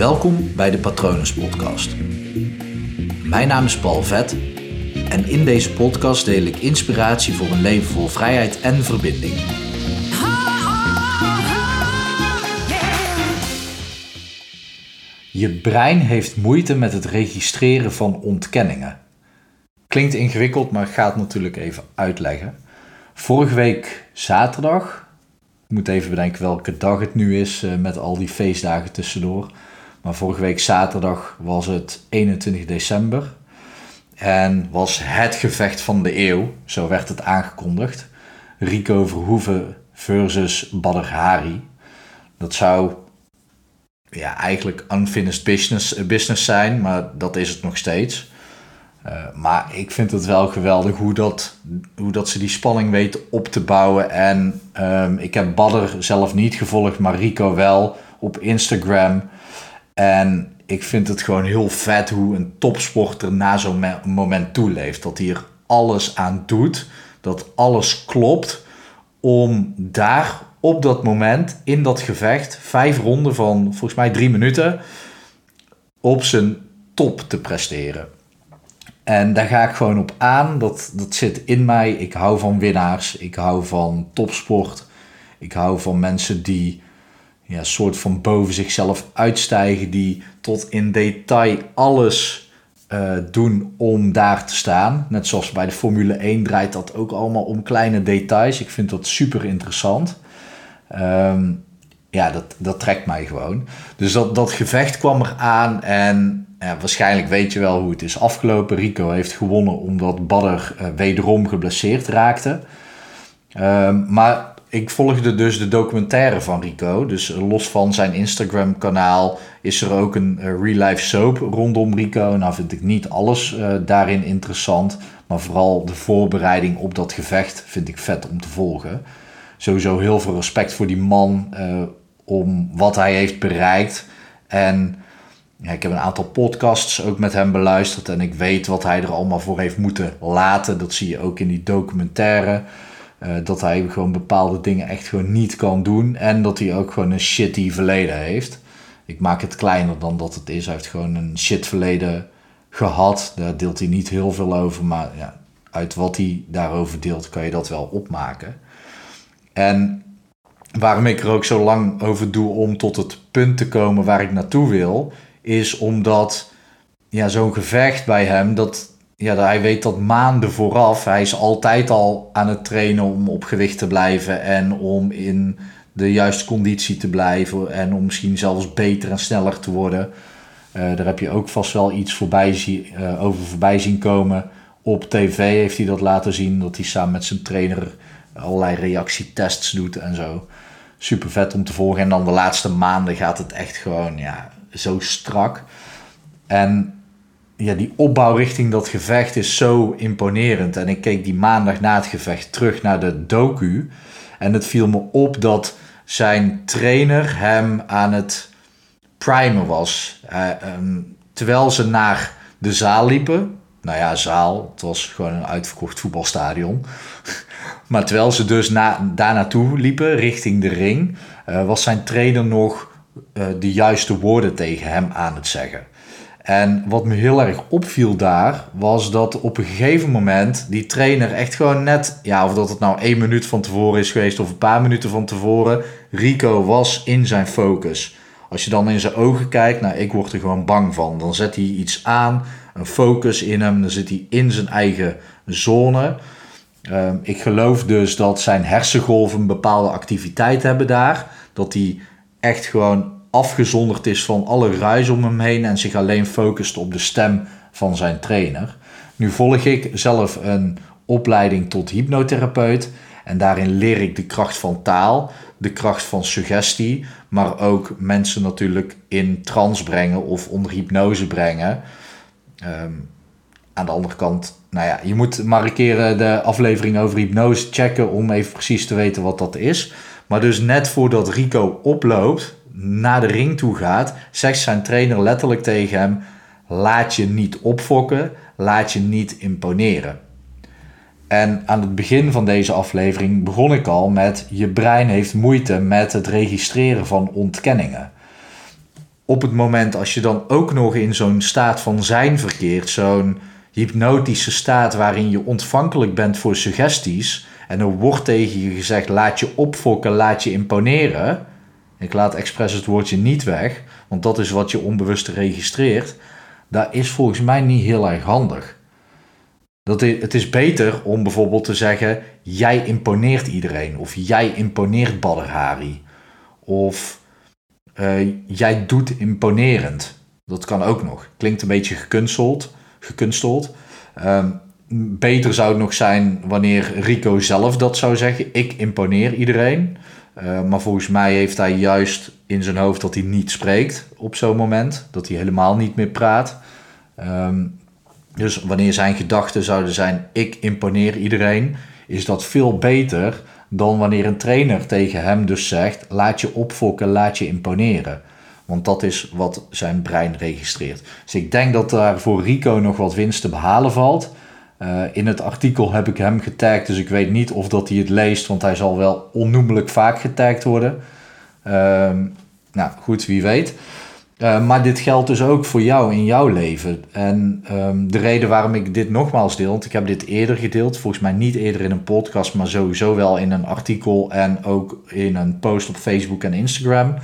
Welkom bij de Patronus Podcast. Mijn naam is Paul Vet en in deze podcast deel ik inspiratie voor een leven vol vrijheid en verbinding. Je brein heeft moeite met het registreren van ontkenningen. Klinkt ingewikkeld, maar ik ga het natuurlijk even uitleggen. Vorige week zaterdag, ik moet even bedenken welke dag het nu is eh, met al die feestdagen tussendoor. Maar vorige week zaterdag was het 21 december. En was het gevecht van de eeuw, zo werd het aangekondigd. Rico Verhoeven versus Badr Hari. Dat zou ja, eigenlijk unfinished business, business zijn, maar dat is het nog steeds. Uh, maar ik vind het wel geweldig hoe dat, hoe dat ze die spanning weten op te bouwen. En um, ik heb Badder zelf niet gevolgd, maar Rico wel op Instagram. En ik vind het gewoon heel vet hoe een topsporter na zo'n moment toeleeft. Dat hij er alles aan doet, dat alles klopt om daar op dat moment in dat gevecht vijf ronden van volgens mij drie minuten op zijn top te presteren. En daar ga ik gewoon op aan. Dat, dat zit in mij. Ik hou van winnaars. Ik hou van topsport. Ik hou van mensen die ja, soort van boven zichzelf uitstijgen. Die tot in detail alles uh, doen om daar te staan. Net zoals bij de Formule 1 draait dat ook allemaal om kleine details. Ik vind dat super interessant. Um, ja, dat, dat trekt mij gewoon. Dus dat, dat gevecht kwam er aan en ja, waarschijnlijk weet je wel hoe het is afgelopen. Rico heeft gewonnen omdat Badder uh, wederom geblesseerd raakte. Um, maar ik volgde dus de documentaire van Rico. Dus los van zijn Instagram kanaal is er ook een uh, real life soap rondom Rico. Nou vind ik niet alles uh, daarin interessant. Maar vooral de voorbereiding op dat gevecht vind ik vet om te volgen. Sowieso heel veel respect voor die man om wat hij heeft bereikt. En ja, ik heb een aantal podcasts ook met hem beluisterd en ik weet wat hij er allemaal voor heeft moeten laten. Dat zie je ook in die documentaire. Uh, dat hij gewoon bepaalde dingen echt gewoon niet kan doen. En dat hij ook gewoon een shitty verleden heeft. Ik maak het kleiner dan dat het is. Hij heeft gewoon een shit verleden gehad. Daar deelt hij niet heel veel over. Maar ja, uit wat hij daarover deelt kan je dat wel opmaken. En waarom ik er ook zo lang over doe om tot het punt te komen waar ik naartoe wil, is omdat ja, zo'n gevecht bij hem, dat, ja, hij weet dat maanden vooraf, hij is altijd al aan het trainen om op gewicht te blijven en om in de juiste conditie te blijven en om misschien zelfs beter en sneller te worden. Uh, daar heb je ook vast wel iets voorbij zie, uh, over voorbij zien komen. Op tv heeft hij dat laten zien, dat hij samen met zijn trainer allerlei reactietests doet en zo super vet om te volgen. En dan de laatste maanden gaat het echt gewoon ja, zo strak. En ja, die opbouw richting dat gevecht is zo imponerend. En ik keek die maandag na het gevecht terug naar de docu. En het viel me op dat zijn trainer hem aan het primen was. Uh, um, terwijl ze naar de zaal liepen. Nou ja, zaal. Het was gewoon een uitverkocht voetbalstadion. Maar terwijl ze dus na, daar naartoe liepen, richting de ring, uh, was zijn trainer nog uh, de juiste woorden tegen hem aan het zeggen. En wat me heel erg opviel daar, was dat op een gegeven moment die trainer echt gewoon net, ja, of dat het nou één minuut van tevoren is geweest of een paar minuten van tevoren, Rico was in zijn focus. Als je dan in zijn ogen kijkt, nou, ik word er gewoon bang van. Dan zet hij iets aan, een focus in hem, dan zit hij in zijn eigen zone. Ehm, ik geloof dus dat zijn hersengolven een bepaalde activiteit hebben daar. Dat hij echt gewoon afgezonderd is van alle ruis om hem heen en zich alleen focust op de stem van zijn trainer. Nu volg ik zelf een opleiding tot hypnotherapeut en daarin leer ik de kracht van taal, de kracht van suggestie, maar ook mensen natuurlijk in trance brengen of onder hypnose brengen. Um, aan de andere kant, nou ja, je moet maar een keer de aflevering over hypnose checken om even precies te weten wat dat is. Maar dus net voordat Rico oploopt, naar de ring toe gaat, zegt zijn trainer letterlijk tegen hem: laat je niet opfokken, laat je niet imponeren. En aan het begin van deze aflevering begon ik al met: je brein heeft moeite met het registreren van ontkenningen op het moment als je dan ook nog in zo'n staat van zijn verkeert, zo'n hypnotische staat waarin je ontvankelijk bent voor suggesties en er wordt tegen je gezegd: laat je opfokken, laat je imponeren. Ik laat expres het woordje niet weg, want dat is wat je onbewust registreert. Dat is volgens mij niet heel erg handig. Dat het is beter om bijvoorbeeld te zeggen: jij imponeert iedereen, of jij imponeert Badr Hari, of uh, jij doet imponerend. Dat kan ook nog. Klinkt een beetje gekunsteld. gekunsteld. Um, beter zou het nog zijn wanneer Rico zelf dat zou zeggen. Ik imponeer iedereen. Uh, maar volgens mij heeft hij juist in zijn hoofd dat hij niet spreekt op zo'n moment. Dat hij helemaal niet meer praat. Um, dus wanneer zijn gedachten zouden zijn: ik imponeer iedereen, is dat veel beter dan wanneer een trainer tegen hem dus zegt: laat je opfokken, laat je imponeren. Want dat is wat zijn brein registreert. Dus ik denk dat daar voor Rico nog wat winst te behalen valt. Uh, in het artikel heb ik hem getagd, dus ik weet niet of dat hij het leest, want hij zal wel onnoemelijk vaak getagd worden. Uh, nou goed, wie weet. Uh, maar dit geldt dus ook voor jou in jouw leven. En um, de reden waarom ik dit nogmaals deel, want ik heb dit eerder gedeeld, volgens mij niet eerder in een podcast, maar sowieso wel in een artikel en ook in een post op Facebook en Instagram.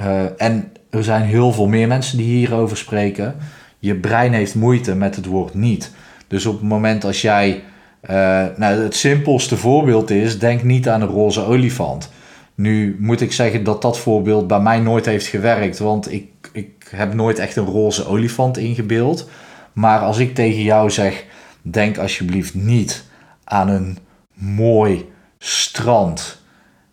Uh, en er zijn heel veel meer mensen die hierover spreken. Je brein heeft moeite met het woord niet. Dus op het moment als jij, uh, nou het simpelste voorbeeld is, denk niet aan een roze olifant. Nu moet ik zeggen dat dat voorbeeld bij mij nooit heeft gewerkt, want ik, ik heb nooit echt een roze olifant ingebeeld. Maar als ik tegen jou zeg, denk alsjeblieft niet aan een mooi strand.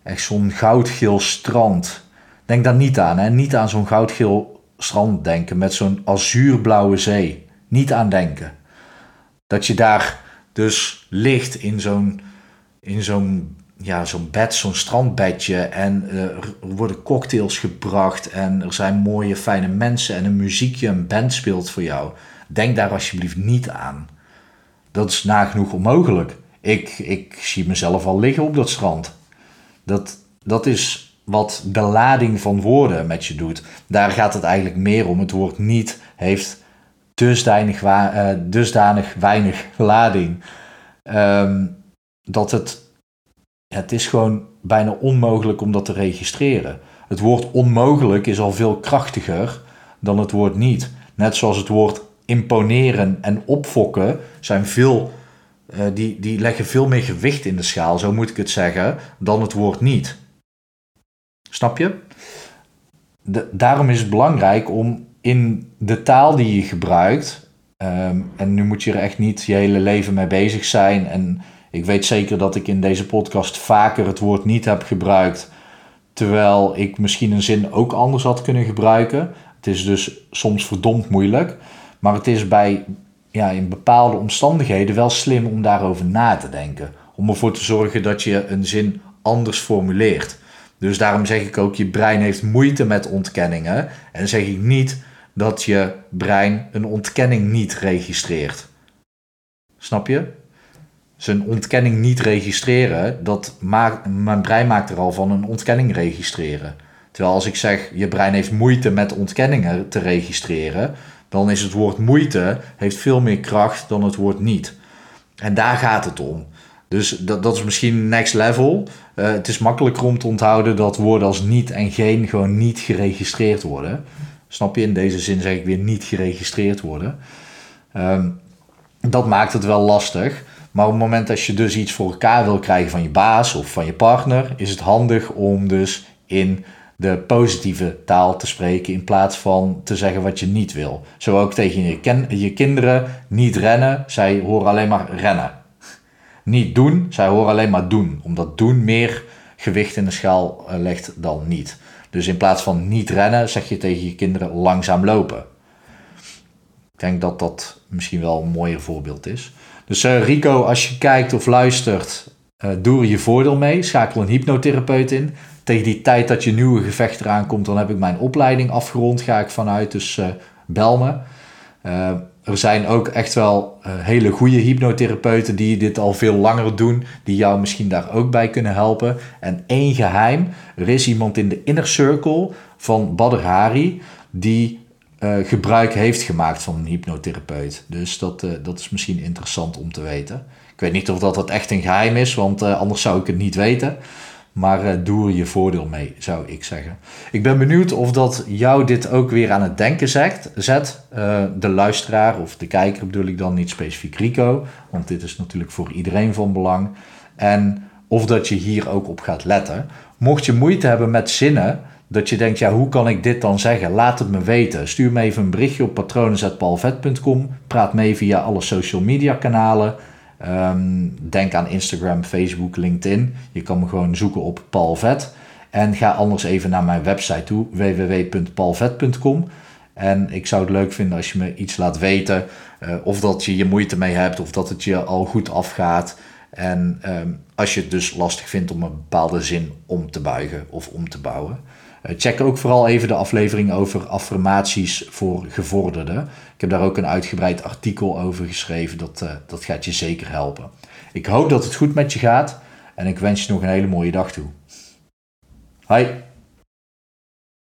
Echt zo'n goudgeel strand. Denk daar niet aan, hè? Niet aan zo'n goudgeel strand denken met zo'n azuurblauwe zee. Niet aan denken. Dat je daar dus ligt in zo'n in zo'n ja, zo'n bed, zo'n strandbedje. En uh, er worden cocktails gebracht. En er zijn mooie, fijne mensen. En een muziekje, een band speelt voor jou. Denk daar alsjeblieft niet aan. Dat is nagenoeg onmogelijk. Ik, ik zie mezelf al liggen op dat strand. Dat, dat is wat de lading van woorden met je doet. Daar gaat het eigenlijk meer om. Het woord niet heeft dusdanig, uh, dusdanig weinig lading. Um, dat het het is gewoon bijna onmogelijk om dat te registreren. Het woord onmogelijk is al veel krachtiger dan het woord niet. Net zoals het woord imponeren en opfokken zijn veel, uh, die, die leggen veel meer gewicht in de schaal, zo moet ik het zeggen, dan het woord niet. Snap je? De, daarom is het belangrijk om in de taal die je gebruikt, um, en nu moet je er echt niet je hele leven mee bezig zijn en ik weet zeker dat ik in deze podcast vaker het woord niet heb gebruikt, terwijl ik misschien een zin ook anders had kunnen gebruiken. Het is dus soms verdomd moeilijk, maar het is bij ja, in bepaalde omstandigheden wel slim om daarover na te denken. Om ervoor te zorgen dat je een zin anders formuleert. Dus daarom zeg ik ook, je brein heeft moeite met ontkenningen. En zeg ik niet dat je brein een ontkenning niet registreert. Snap je? zijn ontkenning niet registreren, dat maakt, mijn brein maakt er al van een ontkenning registreren. Terwijl als ik zeg, je brein heeft moeite met ontkenningen te registreren, dan is het woord moeite heeft veel meer kracht dan het woord niet. En daar gaat het om. Dus dat, dat is misschien next level. Uh, het is makkelijker om te onthouden dat woorden als niet en geen gewoon niet geregistreerd worden. Snap je? In deze zin zeg ik weer niet geregistreerd worden. Um, dat maakt het wel lastig. Maar op het moment dat je dus iets voor elkaar wil krijgen van je baas of van je partner, is het handig om dus in de positieve taal te spreken in plaats van te zeggen wat je niet wil. Zo ook tegen je, je kinderen, niet rennen, zij horen alleen maar rennen. Niet doen, zij horen alleen maar doen, omdat doen meer gewicht in de schaal eh, legt dan niet. Dus in plaats van niet rennen, zeg je tegen je kinderen langzaam lopen. Ik denk dat dat misschien wel een mooier voorbeeld is. Dus uh, Rico, als je kijkt of luistert, uh, doe er je voordeel mee. Schakel een hypnotherapeut in. Tegen die tijd dat je nieuwe gevecht eraan komt, dan heb ik mijn opleiding afgerond. Ga ik vanuit, dus uh, bel me. Er zijn ook echt wel uh, hele goede hypnotherapeuten die dit al veel langer doen, die jou misschien daar ook bij kunnen helpen. En één geheim, er is iemand in de inner circle van Badr Hari die uh, gebruik heeft gemaakt van een hypnotherapeut. Dus dat, uh, dat is misschien interessant om te weten. Ik weet niet of dat, dat echt een geheim is, want anders zou ik het niet weten. Maar uh, doe er je voordeel mee, zou ik zeggen. Ik ben benieuwd of dat jou dit ook weer aan het denken zet. zet. Uh, de luisteraar of de kijker bedoel ik dan niet specifiek Rico. Want dit is natuurlijk voor iedereen van belang. En of dat je hier ook op gaat letten. Mocht je moeite hebben met zinnen, dat je denkt, ja, hoe kan ik dit dan zeggen? Laat het me weten. Stuur me even een berichtje op patronen.palvet.com. Praat mee via alle social media kanalen. Ehm, denk aan Instagram, Facebook, LinkedIn. Je kan me gewoon zoeken op Paul Vet. En ga anders even naar mijn website toe, www.paulvet.com. En ik zou het leuk vinden als je me iets laat weten. Uh, of dat je je moeite mee hebt, of dat het je al goed afgaat. En um, als je het dus lastig vindt om een bepaalde zin om te buigen of om te bouwen. Uh, check ook vooral even de aflevering over affirmaties voor gevorderden. Ik heb daar ook een uitgebreid artikel over geschreven. Dat, uh, dat gaat je zeker helpen. Ik hoop dat het goed met je gaat en ik wens je nog een hele mooie dag toe. Hoi!